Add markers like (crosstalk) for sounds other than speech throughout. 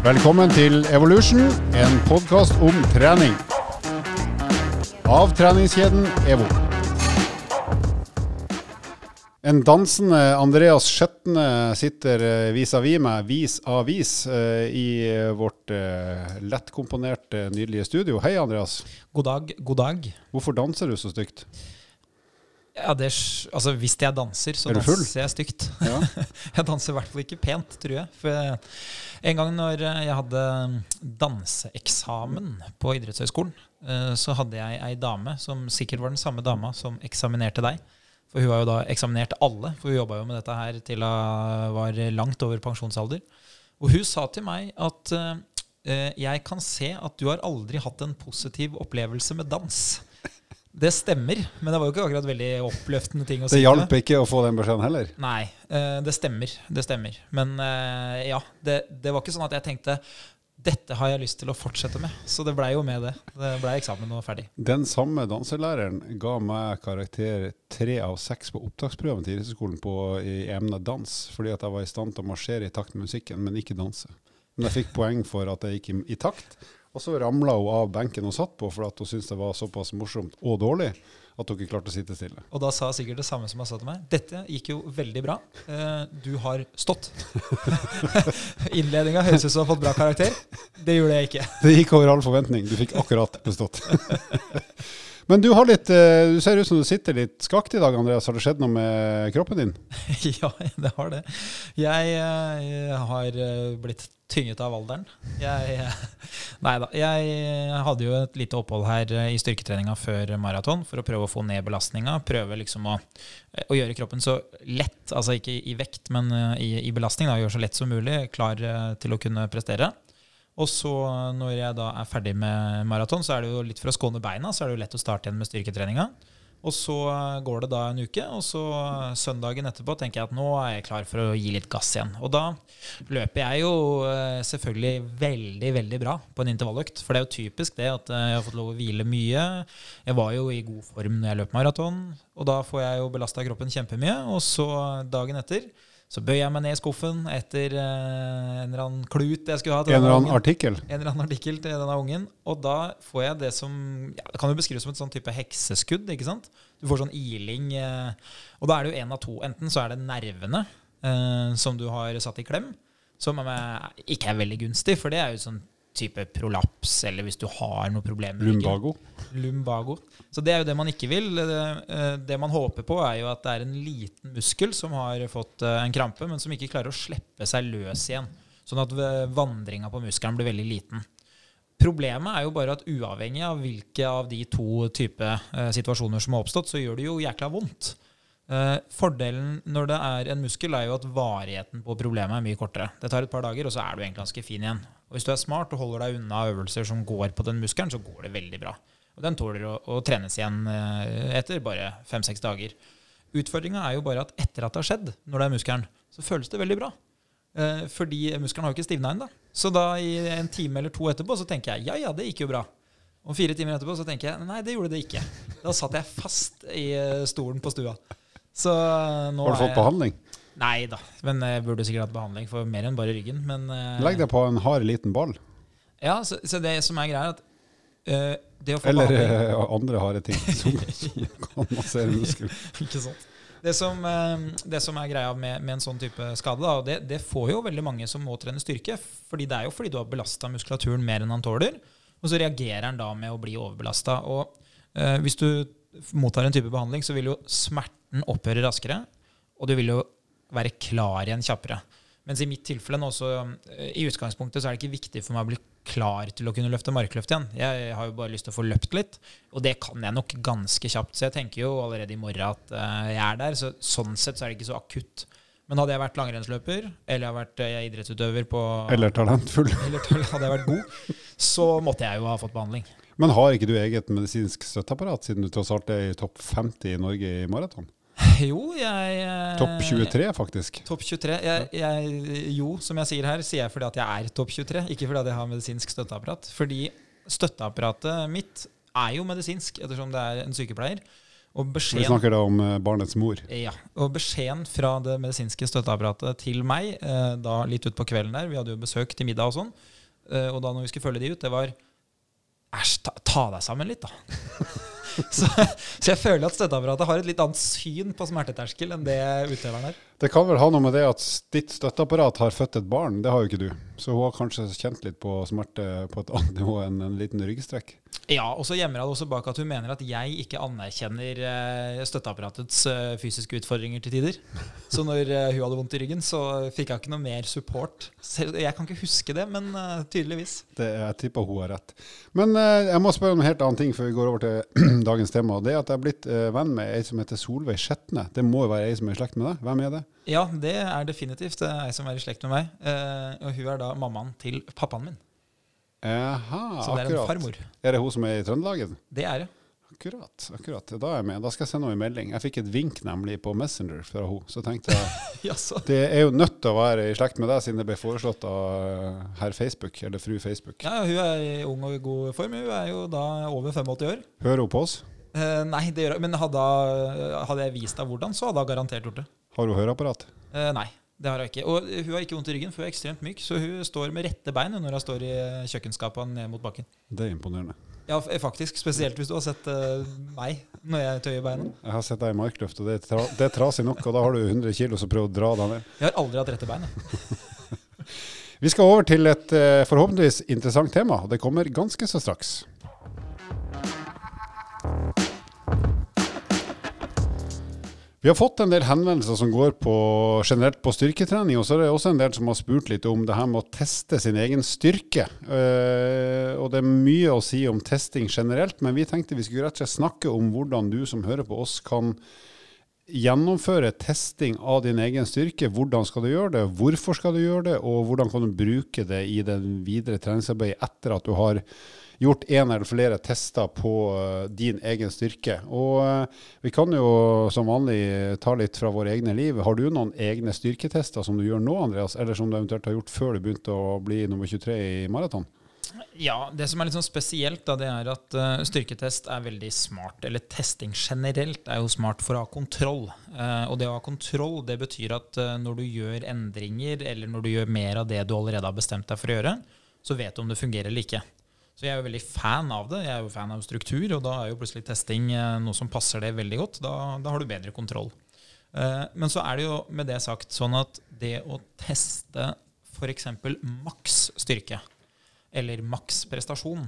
Velkommen til Evolution, en podkast om trening. Av treningskjeden EVO. En dansende Andreas Skjetne sitter eh, vis-à-vis meg, vis-à-vis, -vis, i vårt eh, lettkomponerte, nydelige studio. Hei, Andreas. God dag, god dag. Hvorfor danser du så stygt? Ja, det, er altså, hvis jeg danser, så Er danser jeg stygt. Ja. (laughs) Jeg danser i hvert fall ikke pent, tror jeg. For en gang når jeg hadde danseeksamen på idrettshøyskolen, eh, så hadde jeg ei dame som sikkert var den samme dama som eksaminerte deg. For hun har jo da eksaminert alle, for hun jobba jo med dette her til hun var langt over pensjonsalder. Og hun sa til meg at eh, jeg kan se at du har aldri hatt en positiv opplevelse med dans. Det stemmer, men det var jo ikke akkurat veldig oppløftende ting å si. Det hjalp ikke å få den beskjeden heller. Nei, eh, det stemmer. Det stemmer. Men eh, ja, det, det var ikke sånn at jeg tenkte dette har jeg lyst til å fortsette med. Så det blei jo med det. Det blei eksamen og ferdig. Den samme danselæreren ga meg karakter tre av seks på opptaksprøven til idrettshøyskolen på i emnet dans, fordi at jeg var i stand til å marsjere i takt med musikken, men ikke danse. Men jeg fikk poeng for at jeg gikk i, i takt. Og så ramla hun av benken hun satt på, for hun syntes det var såpass morsomt og dårlig at hun ikke klarte å sitte stille. Og da sa jeg sikkert det samme som jeg sa til meg. Dette gikk jo veldig bra. Eh, du har stått. (laughs) Innledninga høres ut som du har fått bra karakter. Det gjorde jeg ikke. Det gikk over all forventning. Du fikk akkurat bestått. (laughs) Men du, har litt, eh, du ser ut som du sitter litt skakt i dag, Andreas. Har det skjedd noe med kroppen din? (laughs) ja, det har det. Jeg, eh, har blitt tynget av alderen. Jeg, eh, (laughs) nei da. Jeg hadde jo et lite opphold her eh, i styrketreninga før maraton for å prøve å få ned belastninga. Prøve liksom å, å gjøre kroppen så lett, altså ikke i vekt, men eh, i, i belastning, da, gjøre så lett som mulig, klar eh, til å kunne prestere. Og så når jeg da er ferdig med maraton, så er det jo litt for å skåne beina, så er det jo lett å starte igjen med styrketreninga. Og så går det da en uke, og så søndagen etterpå tenker jeg at nå er jeg klar for å gi litt gass igjen. Og da løper jeg jo eh, selvfølgelig veldig, veldig bra på en intervalløkt. For det er jo typisk det at eh, jeg har fått lov å hvile mye. Jeg var jo i god form når jeg løp maraton, og da får jeg jo belasta kroppen kjempemye. Og så dagen etter så bøyer jeg meg ned i skuffen etter eh, en eller annen klut jeg skulle ha. til En eller annen artikkel? en eller annen artikkel til denne ungen. Og da får jeg det som ja, Det kan jo beskrives som et sånn type hekseskudd. ikke sant? Du får sånn iling. Eh, og da er det jo én av to. Enten så er det nervene eh, som du har satt i klem, som er, ikke er veldig gunstig, for det er jo sånn type prolaps, eller hvis du har noe problem med. Lumbago? Lumbago. Så det er jo det man ikke vil. Det, eh, det man håper på, er jo at det er en liten muskel som har fått eh, en krampe, men som ikke klarer å slippe seg løs igjen. Sånn at vandringa på muskelen blir veldig liten. Problemet er jo bare at uavhengig av hvilke av de to type eh, situasjoner som har oppstått, så gjør det jo jækla vondt. Eh, fordelen når det er en muskel, er jo at varigheten på problemet er mye kortere. Det tar et par dager, og så er du egentlig ganske fin igjen. Og hvis du er smart og holder deg unna øvelser som går på den muskelen, så går det veldig bra. Og den tåler å, å trenes igjen eh, etter bare fem-seks dager. Utfordringa er jo bare at etter at det har skjedd, når det er muskelen, så føles det veldig bra. Eh, fordi muskelen har jo ikke stivna ennå. Så da i en time eller to etterpå så tenker jeg ja, ja, det gikk jo bra. Og fire timer etterpå så tenker jeg nei, det gjorde det ikke. Da satt jeg fast i eh, stolen på stua. Så eh, nå Har du fått jeg- behandling? Nei da, men jeg burde sikkert hatt behandling for mer enn bare ryggen. Men eh, Legg deg på en hard, liten ball. ja, så, så det som er greia, er at uh, det å få Eller behandling eh, andre harde ting (laughs) som, kan massere muskler. Ikke sant? Det som, eh, det som er greia med, med en sånn type skade, da, og det, det får jo veldig mange som må trene styrke. fordi Det er jo fordi du har belasta muskulaturen mer enn han tåler. Og så reagerer han da med å bli overbelasta. Og eh, hvis du mottar en type behandling, så vil jo smerten opphøre raskere. Og du vil jo være klar igjen kjappere. Mens i mitt tilfelle nå, så eh, i utgangspunktet så er det ikke viktig for meg å bli klar til å kunne løfte markløft igjen. Jeg har jo bare lyst til å få løpt litt, og det kan jeg nok ganske kjapt. Så jeg tenker jo allerede i morgen at eh, jeg er der. Så sånn sett så er det ikke så akutt. Men hadde jeg vært langrennsløper, eller jeg har vært jeg idrettsutøver på Eller talentfull. (laughs) eller hadde jeg vært god, så måtte jeg jo ha fått behandling. Men har ikke du eget medisinsk støtteapparat, siden du tross alt er i topp 50 i Norge i maraton? Jo, jeg eh, Topp 23, faktisk. Topp 23. Jeg, jeg, jo, som jeg sier her, sier jeg fordi at jeg er topp 23, ikke fordi at jeg har medisinsk støtteapparat. Fordi støtteapparatet mitt er jo medisinsk, ettersom det er en sykepleier. Og Vi snakker da om eh, barnets mor. ja, og beskjeden fra det medisinske støtteapparatet til meg, eh, da litt utpå kvelden der, vi hadde jo besøk til middag og sånn, og da når vi skulle følge de ut, det var Æsj, ta, ta deg sammen litt, da. (laughs) så, så jeg føler at støtteapparatet har et litt annet syn på smerteterskel enn det utøveren har. Det kan vel ha noe med det at ditt støtteapparat har født et barn, det har jo ikke du. Så hun har kanskje kjent litt på smerte på et annet (laughs) nivå enn en liten ryggstrekk. Ja, og så gjemmer hun det også bak at hun mener at jeg ikke anerkjenner eh, støtteapparatets eh, fysiske utfordringer til tider. (laughs) Så når eh, hun hadde vondt i ryggen, så fikk jeg ikke noe mer support. Jeg kan ikke huske det, men tydeligvis. Det, jeg tipper hun har rett. Men jeg må spørre om en helt annen ting før vi går over til (clears throat) dagens tema. Det er at jeg er blitt venn med ei som heter Solveig Skjetne. Det må jo være ei som er i slekt med deg? Hvem er det? Ja, det er definitivt det er ei som er i slekt med meg. Eh, og hun er da mammaen til pappaen min. Jaha, Så det er en farmor. Er det hun som er i Trøndelagen? Det er det. Akkurat. akkurat. Da er jeg med. Da skal jeg sende henne en melding. Jeg fikk et vink nemlig på Messenger fra henne. Så tenkte jeg (laughs) det er jo nødt til å være i slekt med deg, siden det ble foreslått av eh, herr Facebook, eller fru Facebook. Ja, hun er i ung og god form. Hun er jo da over 85 år. Hører hun på oss? Eh, nei, det gjør hun. Men hadde, hadde jeg vist deg hvordan, så hadde hun garantert gjort det. Har hun høreapparat? Eh, nei, det har hun ikke. Og hun har ikke vondt i ryggen, for hun er ekstremt myk. Så hun står med rette bein når hun står i kjøkkenskapet ned mot bakken. Det er imponerende. Ja, faktisk. Spesielt hvis du har sett uh, meg når jeg tøyer beina. Jeg har sett deg i markløft, og det er, tra det er trasig nok, og da har du 100 kilo som prøver å dra deg ned. Jeg har aldri hatt rette bein. (laughs) Vi skal over til et uh, forhåpentligvis interessant tema. Det kommer ganske så straks. Vi har fått en del henvendelser som går på generelt på styrketrening, og så er det også en del som har spurt litt om det her med å teste sin egen styrke. Eh, og det er mye å si om testing generelt, men vi tenkte vi skulle rett og slett snakke om hvordan du som hører på oss kan gjennomføre testing av din egen styrke. Hvordan skal du gjøre det, hvorfor skal du gjøre det, og hvordan kan du bruke det i det videre treningsarbeidet etter at du har gjort en eller flere tester på eh, din egen styrke. Og eh, vi kan jo som vanlig ta litt fra våre egne liv. Har du noen egne styrketester som du gjør nå, Andreas, eller som du eventuelt har gjort før du begynte å bli nummer 23 i maraton? Ja, Det som er litt sånn spesielt, da, det er at uh, styrketest er veldig smart. Eller testing generelt er jo smart for å ha kontroll. Uh, og det å ha kontroll, det betyr at uh, når du gjør endringer, eller når du gjør mer av det du allerede har bestemt deg for å gjøre, så vet du om det fungerer eller ikke. Så jeg er jo veldig fan av det. Jeg er jo fan av struktur, og da er jo plutselig testing eh, noe som passer det veldig godt. Da, da har du bedre kontroll. Eh, Men så er det jo med det sagt sånn at det å teste f.eks. maks styrke, eller maks prestasjon,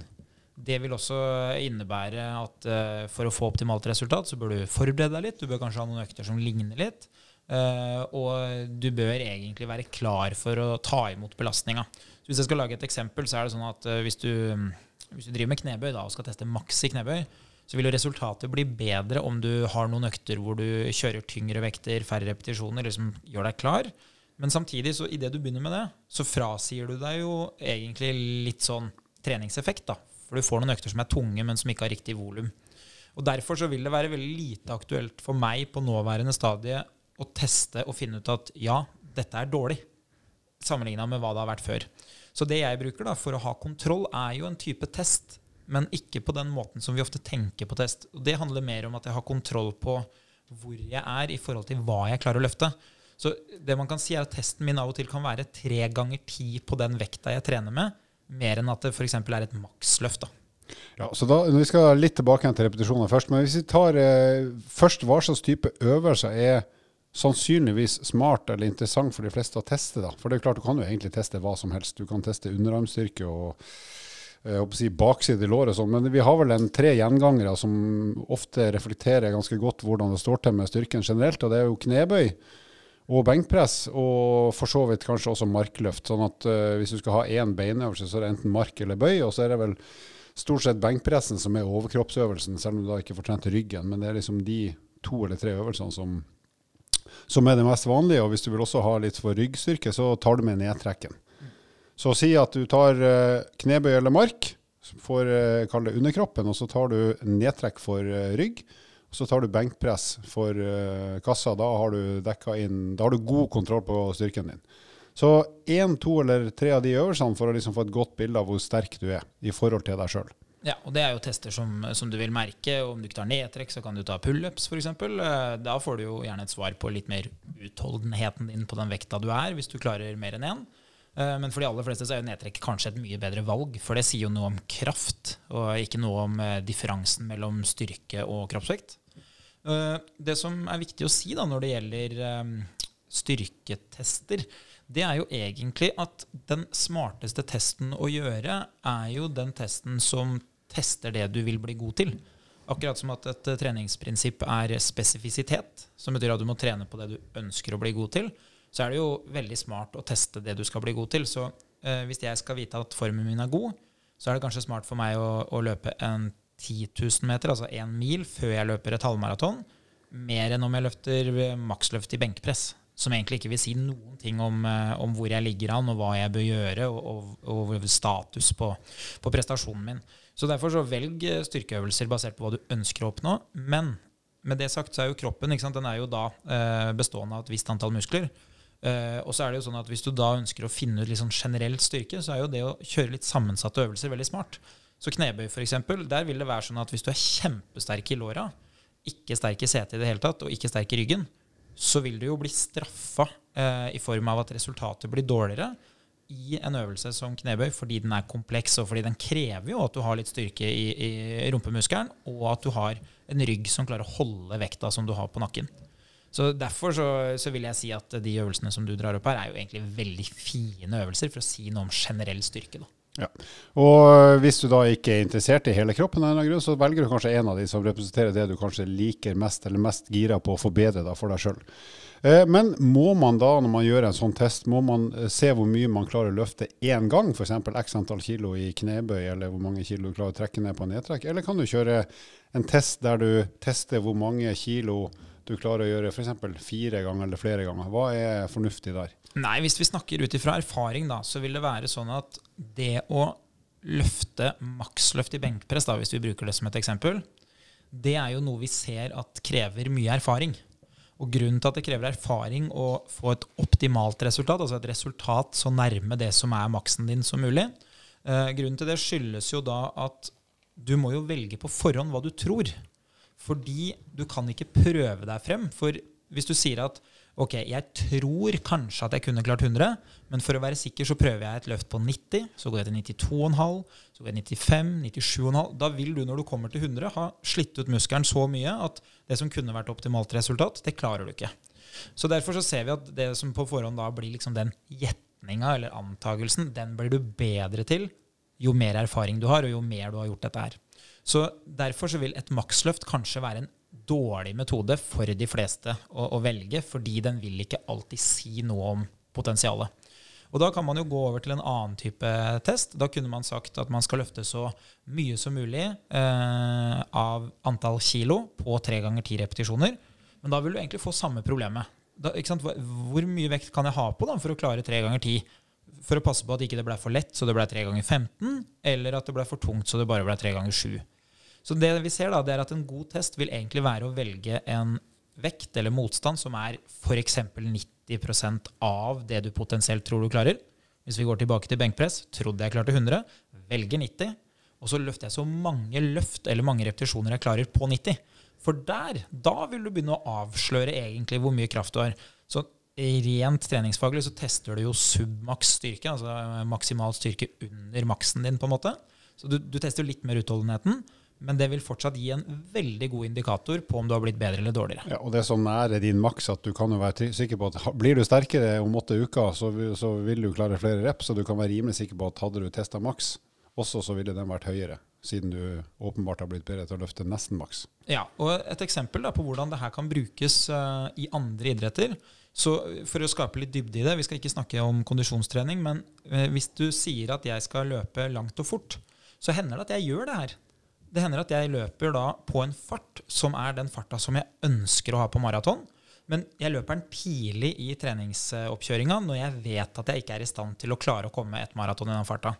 det vil også innebære at eh, for å få optimalt resultat, så bør du forberede deg litt. Du bør kanskje ha noen økter som ligner litt. og du bør egentlig være klar for å ta imot belastninga. Så hvis jeg skal lage et eksempel, så er det sånn at eh, hvis, du, hvis du driver med knebøy da, og skal teste maks i knebøy, så vil jo resultatet bli bedre om du har noen økter hvor du kjører tyngre vekter, færre repetisjoner, liksom gjør deg klar. Men samtidig, så idet du begynner med det, så frasier du deg jo egentlig litt sånn treningseffekt, da. For du får noen økter som er tunge, men som ikke har riktig volum. Og Derfor så vil det være veldig lite aktuelt for meg på nåværende stadie å teste og finne ut at ja, dette er dårlig, sammenligna med hva det har vært før. Så det jeg bruker da for å ha kontroll, er jo en type test, men ikke på den måten som vi ofte tenker på test. Og det handler mer om at jeg har kontroll på hvor jeg er i forhold til hva jeg klarer å løfte. Så det man kan si er at testen min av og til kan være tre ganger ti på den vekta jeg trener med, mer enn at det f.eks. er et maksløft. da. Ja, så da, Vi skal litt tilbake til repetisjoner først. Men hvis vi tar eh, først hva slags type øvelser er sannsynligvis smart eller interessant for de fleste å teste. da. For det er klart du kan jo egentlig teste hva som helst. Du kan teste underarmstyrke og jeg håper å si bakside i låret sånn. Men vi har vel en tre gjengangere som ofte reflekterer ganske godt hvordan det står til med styrken generelt. Og det er jo knebøy og benkpress, og for så vidt kanskje også markløft. Sånn at uh, hvis du skal ha én beinøvelse, så er det enten mark eller bøy. Og så er det vel stort sett benkpressen som er overkroppsøvelsen, selv om du da ikke får trent ryggen. Men det er liksom de to eller tre øvelsene som, som er det mest vanlige. Og hvis du vil også ha litt for ryggstyrke, så tar du med nedtrekken. Så si at du tar eh, knebøy eller mark for uh, kall det underkroppen, og så tar du nedtrekk for eh, rygg. Og så tar du benkpress for eh, kassa. Da har du dekka inn Da har du god kontroll på styrken din. Så én, to eller tre av de øvelsene for å liksom få et godt bilde av hvor sterk du er i forhold til deg sjøl. Ja, og det er jo tester som, som du vil merke. Om du ikke tar nedtrekk, så kan du ta pullups f.eks. Da får du jo gjerne et svar på litt mer utholdenheten din på den vekta du er, hvis du klarer mer enn én. Eh, Men for de aller fleste så er jo nedtrekk kanskje et mye bedre valg, for det sier jo noe om kraft, og ikke noe om eh, differansen mellom styrke og kroppsvekt. Eh, Det som er viktig å si da når det gjelder eh, styrketester, det er jo egentlig at den smarteste testen å gjøre er jo den testen som tester det du vil bli god til. Akkurat som at et eh, treningsprinsipp er spesifisitet, som betyr at du må trene på det du ønsker å bli god til, så er det jo veldig smart å teste det du skal bli god til. Så eh, hvis jeg skal vite at formen min er god, så er det kanskje smart for meg å, å løpe en 10 000 meter, altså én mil, før jeg løper et halvmaraton, mer enn om jeg løfter eh, maksløft i benkpress. Som egentlig ikke vil si noen ting om, eh, om hvor jeg ligger an, og hva jeg bør gjøre, og, og, og status på, på prestasjonen min. Så derfor så velg eh, styrkeøvelser basert på hva du ønsker å oppnå. Men med det sagt så er jo kroppen den er jo da eh, bestående av et visst antall muskler. Eh, og så er det jo sånn at Hvis du da ønsker å finne ut litt sånn generell styrke, så er jo det å kjøre litt sammensatte øvelser veldig smart. Så knebøy, f.eks., der vil det være sånn at hvis du er kjempesterk i låra, ikke sterk i setet i det hele tatt, og ikke sterk i ryggen, så vil du jo bli straffa eh, i form av at resultatet blir dårligere i en øvelse som knebøy fordi den er kompleks, og fordi den krever jo at du har litt styrke i, i rumpemuskelen, og at du har en rygg som klarer å holde vekta som du har på nakken. Så Derfor så, så vil jeg si at de øvelsene som du drar opp her, er jo egentlig veldig fine øvelser for å si noe om generell styrke. da. Ja. Og hvis du da ikke er interessert i hele kroppen, grunn, så velger du kanskje en av de som representerer det du kanskje liker mest, eller mest gira på å forbedre da for deg sjøl. Men må man da, når man gjør en sånn test, må man eh, se hvor mye man klarer å løfte én gang, f.eks. x antall kilo i knebøy, eller hvor mange kilo du klarer å trekke ned på nedtrekk? Eller kan du kjøre en test der du tester hvor mange kilo du klarer å gjøre f.eks. fire ganger eller flere ganger? Hva er fornuftig der? Nei, hvis vi snakker ut ifra erfaring, da, så vil det være sånn at det å løfte maksløft i benkpress, da, hvis vi bruker det som et eksempel, det er jo noe vi ser at krever mye erfaring. Og grunnen til at det krever erfaring å få et optimalt resultat, altså et resultat så nærme det som er maksen din som mulig, eh, grunnen til det skyldes jo da at du må jo velge på forhånd hva du tror. Fordi du kan ikke prøve deg frem. For hvis du sier at ok, jeg tror kanskje at jeg kunne klart 100, men for å være sikker så prøver jeg et løft på 90, så går jeg til 92,5, så går jeg 95, 97,5. Da vil du når du kommer til 100 ha slitt ut muskelen så mye at det som kunne vært optimalt resultat, det klarer du ikke. Så derfor så ser vi at det som på forhånd da blir liksom den gjetninga eller antagelsen, den blir du bedre til jo mer erfaring du har, og jo mer du har gjort dette her. Så Derfor så vil et maksløft kanskje være en dårlig metode for de fleste å, å, velge, fordi den vil ikke alltid si noe om potensialet. Og Da kan man jo gå over til en annen type test. Da kunne man sagt at man skal løfte så mye som mulig eh, av antall kilo på tre ganger ti repetisjoner. Men da vil du egentlig få samme problemet. Da, Hvor mye vekt kan jeg ha på da, for å klare tre ganger ti? For å passe på at ikke det ble for lett, så det ble tre ganger 15, eller at det ble for tungt, så det bare ble tre ganger 7. Så det vi ser da, det er at en god test vil egentlig være å velge en vekt eller motstand som er f.eks. 90% av det du potensielt tror du klarer. Hvis vi går tilbake til benkpress, trodde jeg klarte 100, velger 90, og så løfter jeg så mange løft eller mange repetisjoner jeg klarer på 90. For der, da vil du begynne å avsløre egentlig hvor mye kraft du har. Så rent treningsfaglig så tester du jo submaks styrke, altså maksimal styrke under maksen din, på en måte. Så du, du tester litt mer utholdenheten. Men det vil fortsatt gi en veldig god indikator på om du har blitt bedre eller dårligere. Ja, og Det er så nære din maks at du kan jo være sikker på at blir du sterkere om åtte uker, så, så vil du klare flere reps, og du kan være rimelig sikker på at hadde du testa maks, også så ville den vært høyere. Siden du åpenbart har blitt bedre til å løfte nesten maks. Ja, og Et eksempel da, på hvordan det her kan brukes uh, i andre idretter. Så For å skape litt dybde i det, vi skal ikke snakke om kondisjonstrening, men uh, hvis du sier at jeg skal løpe langt og fort, så hender det at jeg gjør det her. Det hender at jeg løper da på en fart som er den farta som jeg ønsker å ha på maraton. Men jeg løper den tidlig i treningsoppkjøringa når jeg vet at jeg ikke er i stand til å klare å komme et maraton i den farta.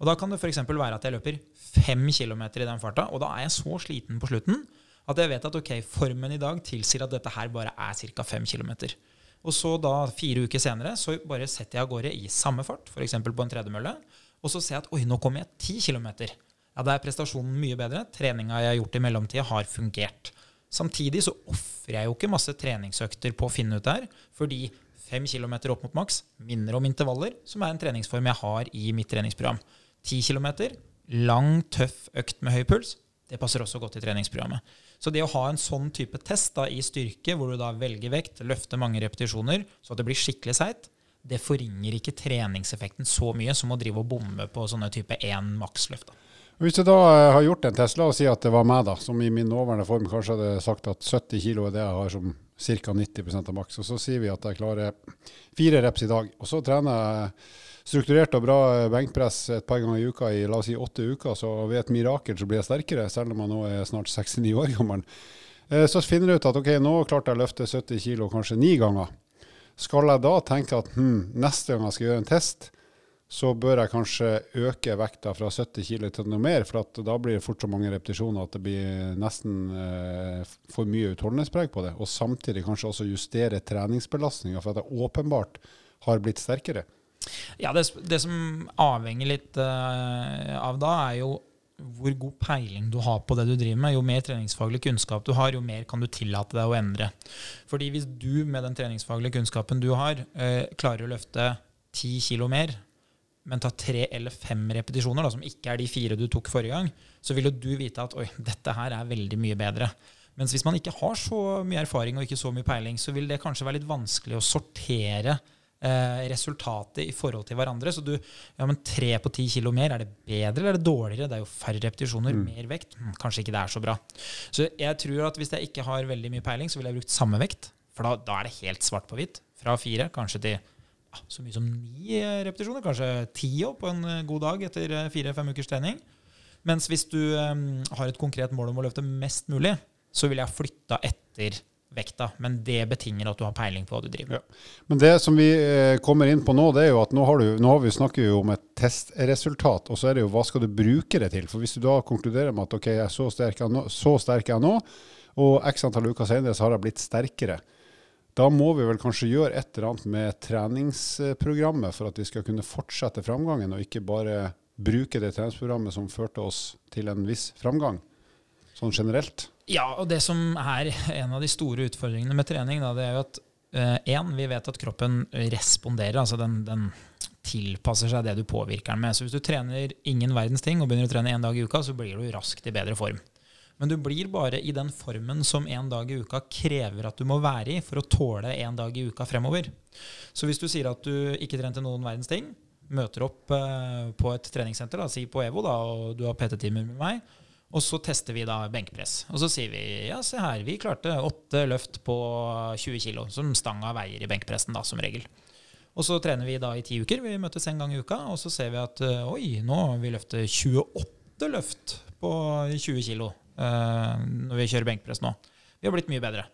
Og Da kan det f.eks. være at jeg løper fem km i den farta, og da er jeg så sliten på slutten at jeg vet at ok, formen i dag tilsier at dette her bare er ca. fem km. Og så da, fire uker senere, så bare setter jeg av gårde i samme fart, f.eks. på en tredemølle, og så ser jeg at oi, nå kommer jeg ti km. Ja, da er prestasjonen mye bedre. Treninga jeg har gjort i mellomtida, har fungert. Samtidig så ofrer jeg jo ikke masse treningsøkter på å finne ut det her, fordi fem kilometer opp mot maks minner om intervaller, som er en treningsform jeg har i mitt treningsprogram. Ti kilometer, lang, tøff økt med høy puls, det passer også godt i treningsprogrammet. Så det å ha en sånn type test da, i styrke, hvor du da velger vekt, løfter mange repetisjoner, så at det blir skikkelig seigt, det forringer ikke treningseffekten så mye som å drive og bomme på sånne type én maksløft. Hvis du da eh, har gjort en test, la oss si at det var meg, da, som i min nåværende form kanskje hadde sagt at 70 kg er det jeg har som ca. 90% av maks, og så sier vi at jeg klarer fire reps i dag. Og så trener jeg strukturert og bra benkpress et par ganger i uka i la oss si åtte uker, så ved et mirakel så blir jeg sterkere, selv om jeg nå er snart 69 år gammel. Eh, så finner jeg ut at ok, nå klarte jeg å løfte 70 kg kanskje ni ganger. Skal jeg da tenke at hm, neste gang jeg skal gjøre en test, så bør jeg kanskje øke vekta fra 70 kg til noe mer, for da blir det fort så mange repetisjoner at det blir nesten eh, for mye utholdenhetspreg på det. Og samtidig kanskje også justere treningsbelastninga, for at jeg åpenbart har blitt sterkere. Ja, det, det som avhenger litt uh, av da, er jo hvor god peiling du har på det du driver med. Jo mer treningsfaglig kunnskap du har, jo mer kan du tillate deg å endre. Fordi hvis du med den treningsfaglige kunnskapen du har, uh, klarer å løfte 10 kilo mer, men tar tre eller fem repetisjoner, da, som ikke er de fire du tok forrige gang, så vil jo du vite at oi, dette her er veldig mye bedre. Mens hvis man ikke har så mye erfaring og ikke så mye peiling, så vil det kanskje være litt vanskelig å sortere eh, resultatet i forhold til hverandre. Så du, ja, men tre på ti kilo mer, er det bedre eller er det dårligere? Det er jo færre repetisjoner, mm. mer vekt. Hm, kanskje ikke det er så bra. Så jeg tror at hvis jeg ikke har veldig mye peiling, så ville jeg brukt samme vekt. For da, da er det helt svart på hvitt. Fra fire kanskje til så mye som ni eh, repetisjoner, kanskje ti på en eh, god dag etter eh, fire-fem ukers trening. Mens hvis du um, har et konkret mål om å løfte mest mulig, så ville jeg flytta etter vekta. Men det betinger at du har peiling på hva du driver med. Ja. Men det som vi kommer inn på nå, det er jo at nå har, du, nå har vi snakket vi om et testresultat. Og så er det jo hva skal du bruke det til? For hvis du da konkluderer med at ok, jeg er så sterk, så sterk jeg nå, og x antall uker senere så har jeg blitt sterkere da må vi vel kanskje gjøre et eller annet med treningsprogrammet for at vi skal kunne fortsette framgangen, og ikke bare bruke det treningsprogrammet som førte oss til en viss framgang, sånn generelt? Ja, og det som er en av de store utfordringene med trening, da, det er jo at én, uh, vi vet at kroppen responderer. altså den, den, tilpasser seg det du påvirker den med. Så hvis du trener ingen verdens ting og begynner å trene én dag i uka, så blir du raskt i bedre form. Men du blir bare i den formen som en dag i uka krever at du må være i for å tåle en dag i uka fremover. Så hvis du sier at du ikke trente noen verdens ting, møter opp eh, på et treningssenter, da, si på EVO, da, og du har PT-timer med meg, og så tester vi da benkpress. Og så sier vi ja, se her, vi klarte åtte løft på 20 kg, som stanga veier i benkpressen, da, som regel. Og så trener vi da i ti uker. Vi møtes en gang i uka, og så ser vi at eh, oi, nå har vi løftet 28 løft på 20 kg. Eh, når vi kjører benkpress nå. Vi har blitt mye bedre.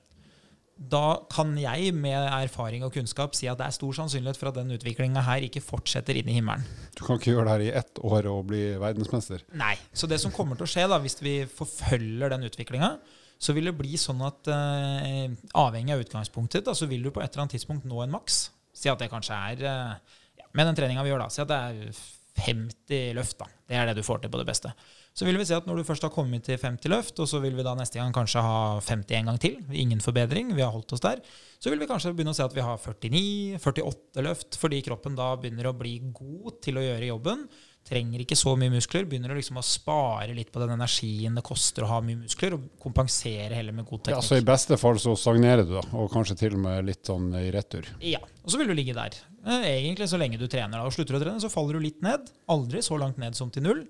Da kan jeg med erfaring og kunnskap si at det er stor sannsynlighet for at den utviklinga her ikke fortsetter inn i himmelen. Du kan ikke gjøre det her i ett år og bli verdensmester? Nei. Så det som kommer til å skje da, hvis vi forfølger den utviklinga, så vil det bli sånn at eh, avhengig av utgangspunktet, da, så vil du på et eller annet tidspunkt nå en maks. Si at det kanskje er eh, Med den treninga vi gjør, da. Si at det er 50 løft. da. Det er det du får til på det beste. Så vil vi se at når du først har kommet til 50 løft, og så vil vi da neste gang kanskje ha 50 en gang til, ingen forbedring, vi har holdt oss der, så vil vi kanskje begynne å se at vi har 49, 48 løft, fordi kroppen da begynner å bli god til å gjøre jobben. Trenger ikke så mye muskler, begynner å liksom å spare litt på den energien det koster å ha mye muskler, og kompensere heller med god teknikk. Ja, Så i beste fall så stagnerer du, da, og kanskje til og med litt sånn i retur? Ja, og så vil du ligge der. Eh, egentlig så lenge du trener. da, og Slutter du å trene, så faller du litt ned. Aldri så langt ned som til null.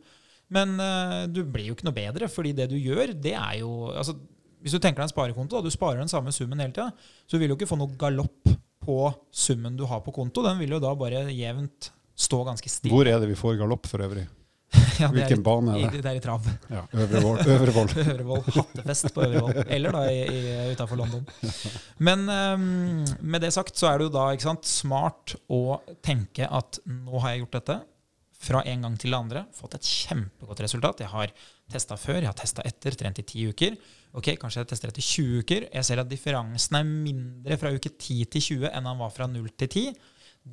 Men uh, du blir jo ikke noe bedre, fordi det du gjør, det er jo altså, Hvis du tenker deg en sparekonto, og du sparer den samme summen hele tida, så vil du ikke få noe galopp på summen du har på konto. Den vil jo da bare jevnt stå ganske stille. Hvor er det vi får galopp for øvrig? (laughs) ja, Hvilken i, bane er det? Det er i Trav. Ja, Øvrevoll. (laughs) Øvrevoll. Hattefest på Øvrevoll. Eller da utafor London. Men um, med det sagt så er det jo da sant, smart å tenke at nå har jeg gjort dette fra en gang til det andre. Fått et kjempegodt resultat. Jeg har testa før, jeg har testa etter, trent i ti uker. Ok, Kanskje jeg tester etter 20 uker. Jeg ser at differansen er mindre fra uke 10 til 20 enn han var fra 0 til 10.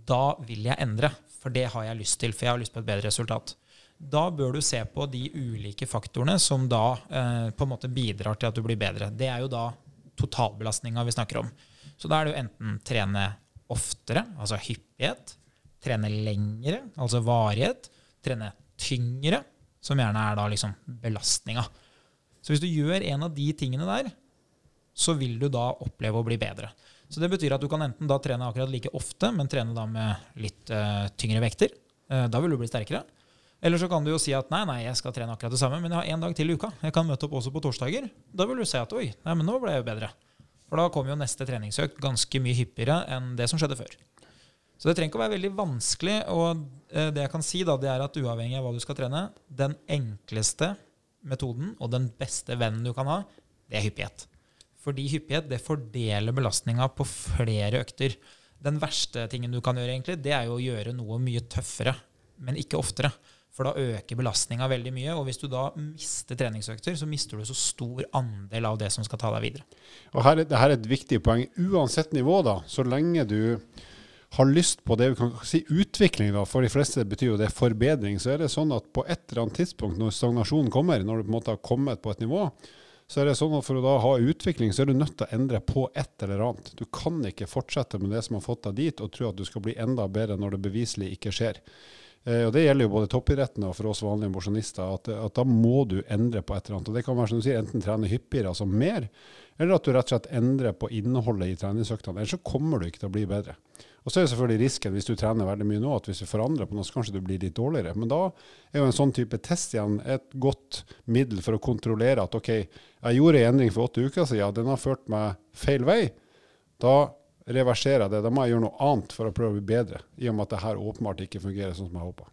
Da vil jeg endre, for det har jeg lyst til. For jeg har lyst på et bedre resultat. da bør du se på de ulike faktorene som da eh, på en måte bidrar til at du blir bedre. Det er jo da totalbelastninga vi snakker om. Så da er det jo enten trene oftere, altså hyppighet, trene lengre, altså varighet, trene tyngre, som gjerne er da liksom belastninga. Så hvis du gjør en av de tingene der, så vil du da oppleve å bli bedre. Så det betyr at du kan enten da trene akkurat like ofte, men trene da med litt uh, tyngre vekter. Uh, da vil du bli sterkere. Eller så kan du jo si at nei, nei, jeg skal trene akkurat det samme, men jeg har én dag til i uka. Jeg kan møte opp også på torsdager. Da vil du se at oi, nei, men nå ble jeg jo bedre. For da kommer jo neste treningsøkt ganske mye hyppigere enn det som skjedde før. Så det trenger ikke å være veldig vanskelig. Og eh, det jeg kan si, da, det er at uavhengig av hva du skal trene, den enkleste metoden og den beste vennen du kan ha, det er hyppighet. Fordi hyppighet det fordeler belastninga på flere økter. Den verste tingen du kan gjøre, egentlig, det er jo å gjøre noe mye tøffere, men ikke oftere. For da øker belastninga veldig mye. Og hvis du da mister treningsøkter, så mister du så stor andel av det som skal ta deg videre. Og her, Dette er et viktig poeng. Uansett nivå, da, så lenge du har lyst på det vi kan si utvikling, da, for de fleste betyr jo det forbedring, så er det sånn at på et eller annet tidspunkt når stagnasjonen kommer, når du på en måte har kommet på et nivå, så er det sånn at for å da ha utvikling, så er du nødt til å endre på et eller annet. Du kan ikke fortsette med det som har fått deg dit, og tro at du skal bli enda bedre når det beviselig ikke skjer. Eh, og Det gjelder jo både toppidretten og for oss vanlige mosjonister. At, at, da må du endre på et eller annet. Og Det kan være som du sier, enten trene hyppigere, altså mer, eller at du rett og slett endrer på innholdet i treningsøktene. Ellers så kommer du ikke til å bli bedre. Og så er det selvfølgelig risken hvis du trener veldig mye nå, at hvis du forandrer på noe, så kanskje du blir litt dårligere. Men da er jo en sånn type test igjen et godt middel for å kontrollere at OK, jeg gjorde en endring for åtte uker siden, den har ført meg feil vei. Da reverserer jeg det. Da må jeg gjøre noe annet for å prøve å bli bedre, i og med at det her åpenbart ikke fungerer sånn som jeg håpa.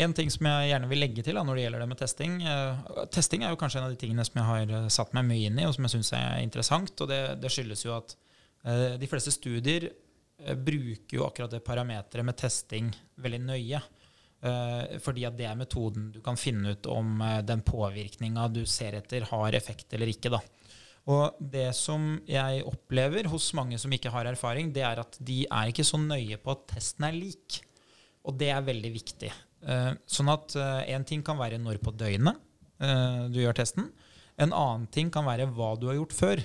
En ting som jeg gjerne vil legge til da, når det gjelder det med testing uh, Testing er jo kanskje en av de tingene som jeg har uh, satt meg mye inn i, og som jeg syns er interessant. og Det, det skyldes jo at uh, de fleste studier bruker jo akkurat det parameteret med testing veldig nøye. fordi at det er metoden du kan finne ut om den påvirkninga du ser etter, har effekt eller ikke. da. Og det som jeg opplever hos mange som ikke har erfaring, det er at de er ikke så nøye på at testen er lik. Og det er veldig viktig. Eh, sånn at én eh, ting kan være når på døgnet eh, du gjør testen. En annen ting kan være hva du har gjort før.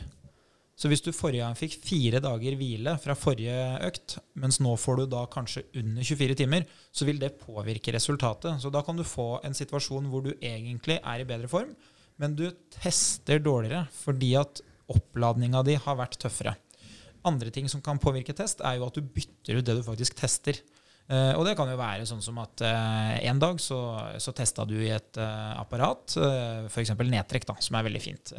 Så hvis du forrige gang fikk fire dager hvile fra forrige økt, mens nå får du da kanskje under 24 timer, så vil det påvirke resultatet. Så da kan du få en situasjon hvor du egentlig er i bedre form, men du tester dårligere fordi at oppladninga di har vært tøffere. Andre ting som kan påvirke test, er jo at du bytter ut det du faktisk tester. Uh, og det kan jo være sånn som at uh, en dag så, så testa du i et uh, apparat, uh, f.eks. nedtrekk, da, som er veldig fint.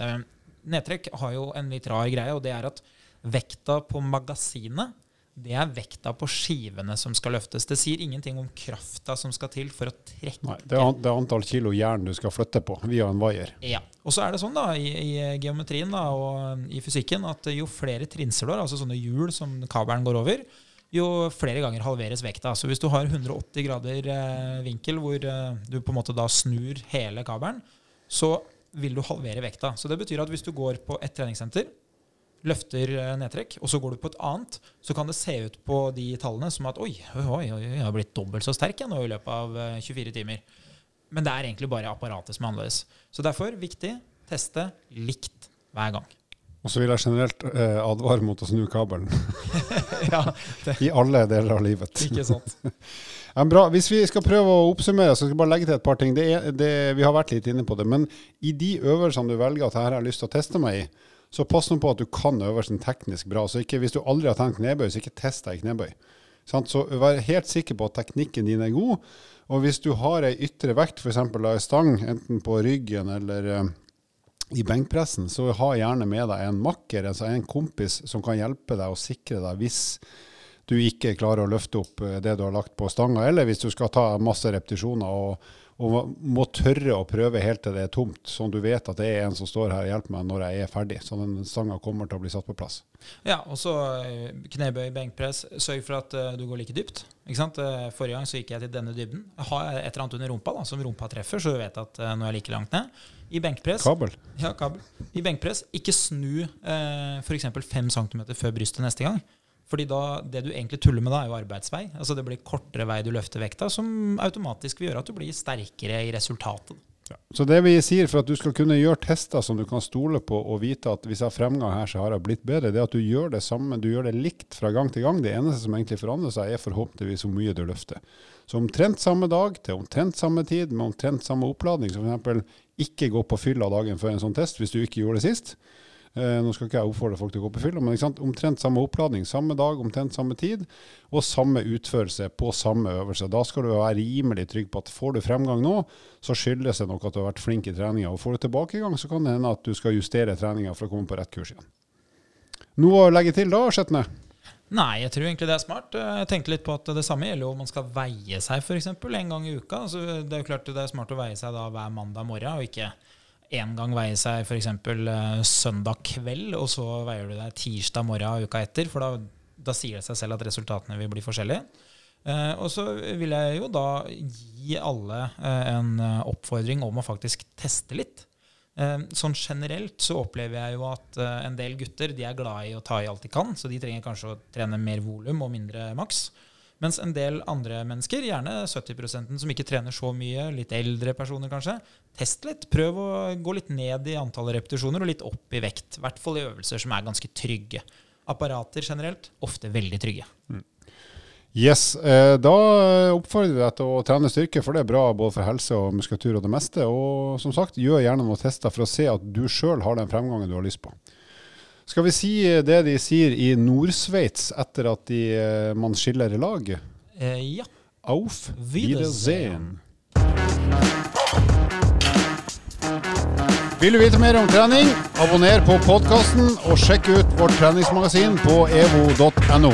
nedtrekk har jo en litt rar greie, og det er at vekta på magasinet det er vekta på skivene som skal løftes. Det sier ingenting om krafta som skal til for å trekke Nei, det, er, det er antall kilo jern du skal flytte på via en vaier. Ja. Og så er det sånn da, i, i, geometrien da, og i fysikken at jo flere trinser du har, altså sånne hjul som kabelen går over, jo flere ganger halveres vekta. Så hvis du har 180 grader eh, vinkel hvor eh, du på en måte da snur hele kabelen, så vil du halvere vekta. Så det betyr at hvis du går på et treningssenter løfter eh, nedtrekk, og så går du på et annet, så kan det se ut på de tallene som at oi, oi, oi jeg har blitt dobbelt så sterk jeg nå i løpet av 24 eh, timer. Men det er egentlig bare apparatet som er annerledes. Så derfor viktig teste likt hver gang. Og så vil jeg generelt eh, advare mot å snu kabelen. (laughs) ja, I alle deler av livet. Ikke sant. (laughs) bra. Hvis vi skal prøve å oppsummere, så skal jeg bare legge til et par ting. Det er, det, vi har vært litt inne på det. Men i de øvelsene du velger at her har jeg lyst til å teste meg i, så pass nå på at du kan øvelsen teknisk bra. Så ikke, hvis du aldri har tenkt knebøy, så ikke test deg i knebøy. Så vær helt sikker på at teknikken din er god. Og hvis du har ei ytre vekt, f.eks. ei stang, enten på ryggen eller uh, i benkpressen, så ha gjerne med deg en makker, altså en kompis som kan hjelpe deg og sikre deg hvis du ikke klarer å løfte opp eh, det du har lagt på stanga, eller hvis du skal ta masse repetisjoner og, og må tørre å prøve helt til det er tomt, sånn du vet at det er en som står her og hjelper meg når jeg er ferdig. Så den stanga kommer til å bli satt på plass. Ja, og så eh, knebøy, benkpress. Sørg for at uh, du går like dypt. Ikke sant? Uh, forrige gang så gikk jeg til denne dybden. Har jeg et eller annet under rumpa da, som rumpa treffer, så du vet at uh, nå er jeg like langt ned. I benkpress Kabel. Ja, kabel. I benkpress, ikke snu uh, f.eks. 5 cm før brystet neste gang. Fordi da, det du egentlig tuller med da, er jo arbeidsvei. Altså Det blir kortere vei du løfter vekta, som automatisk vil gjøre at du blir sterkere i resultatet. Så det vi sier for at du skal kunne gjøre tester som du kan stole på og vite at hvis jeg har fremgang her, så har jeg blitt bedre, det er at du gjør det samme, du gjør det likt fra gang til gang. Det eneste som egentlig forandrer seg, er forhåpentligvis hvor mye du løfter. Så omtrent samme dag til omtrent samme tid med omtrent samme oppladning. som f.eks. ikke gå på fylla dagen før en sånn test hvis du ikke gjorde det sist. Eh, nå skal ikke jeg oppfordre folk til å gå på fylla, men omtrent samme oppladning, samme dag, omtrent samme tid, og samme utførelse på samme øvelse. Da skal du være rimelig trygg på at får du fremgang nå, så skyldes det nok at du har vært flink i treninga. Og får du tilbakegang, så kan det hende at du skal justere treninga for å komme på rett kurs igjen. Noe å legge til da, Skjetne? Nei, jeg tror egentlig det er smart. Jeg tenkte litt på at det samme gjelder jo om man skal veie seg f.eks. en gang i uka. Altså, det er jo klart det er smart å veie seg da hver mandag morgen, og ikke én gang veie seg f.eks. Uh, søndag kveld, og så veier du deg tirsdag morgen uka etter. For da, da, sier det seg selv at resultatene vil bli forskjellige. Uh, og så vil jeg jo da gi alle uh, en oppfordring om å faktisk teste litt. Sånn generelt så opplever jeg jo at en del gutter de er glad i å ta i alt de kan, så de trenger kanskje å trene mer volum og mindre maks. Mens en del andre mennesker, gjerne 70% som ikke trener så mye, litt eldre personer kanskje, test litt. Prøv å gå litt ned i antallet repetisjoner og litt opp i vekt. I hvert fall i øvelser som er ganske trygge. Apparater generelt ofte veldig trygge. Mm. Yes, eh, Da oppfordrer vi deg til å trene styrke, for det er bra både for helse og muskulatur og det meste. Og som sagt, gjør gjerne noen tester for å se at du sjøl har den fremgangen du har lyst på. Skal vi si det de sier i Nord-Sveits etter at de, eh, man skiller lag? Eh, ja. Auf Wiedersehen. Vil du vite mer om trening, abonner på podkasten og sjekk ut vårt treningsmagasin på evo.no.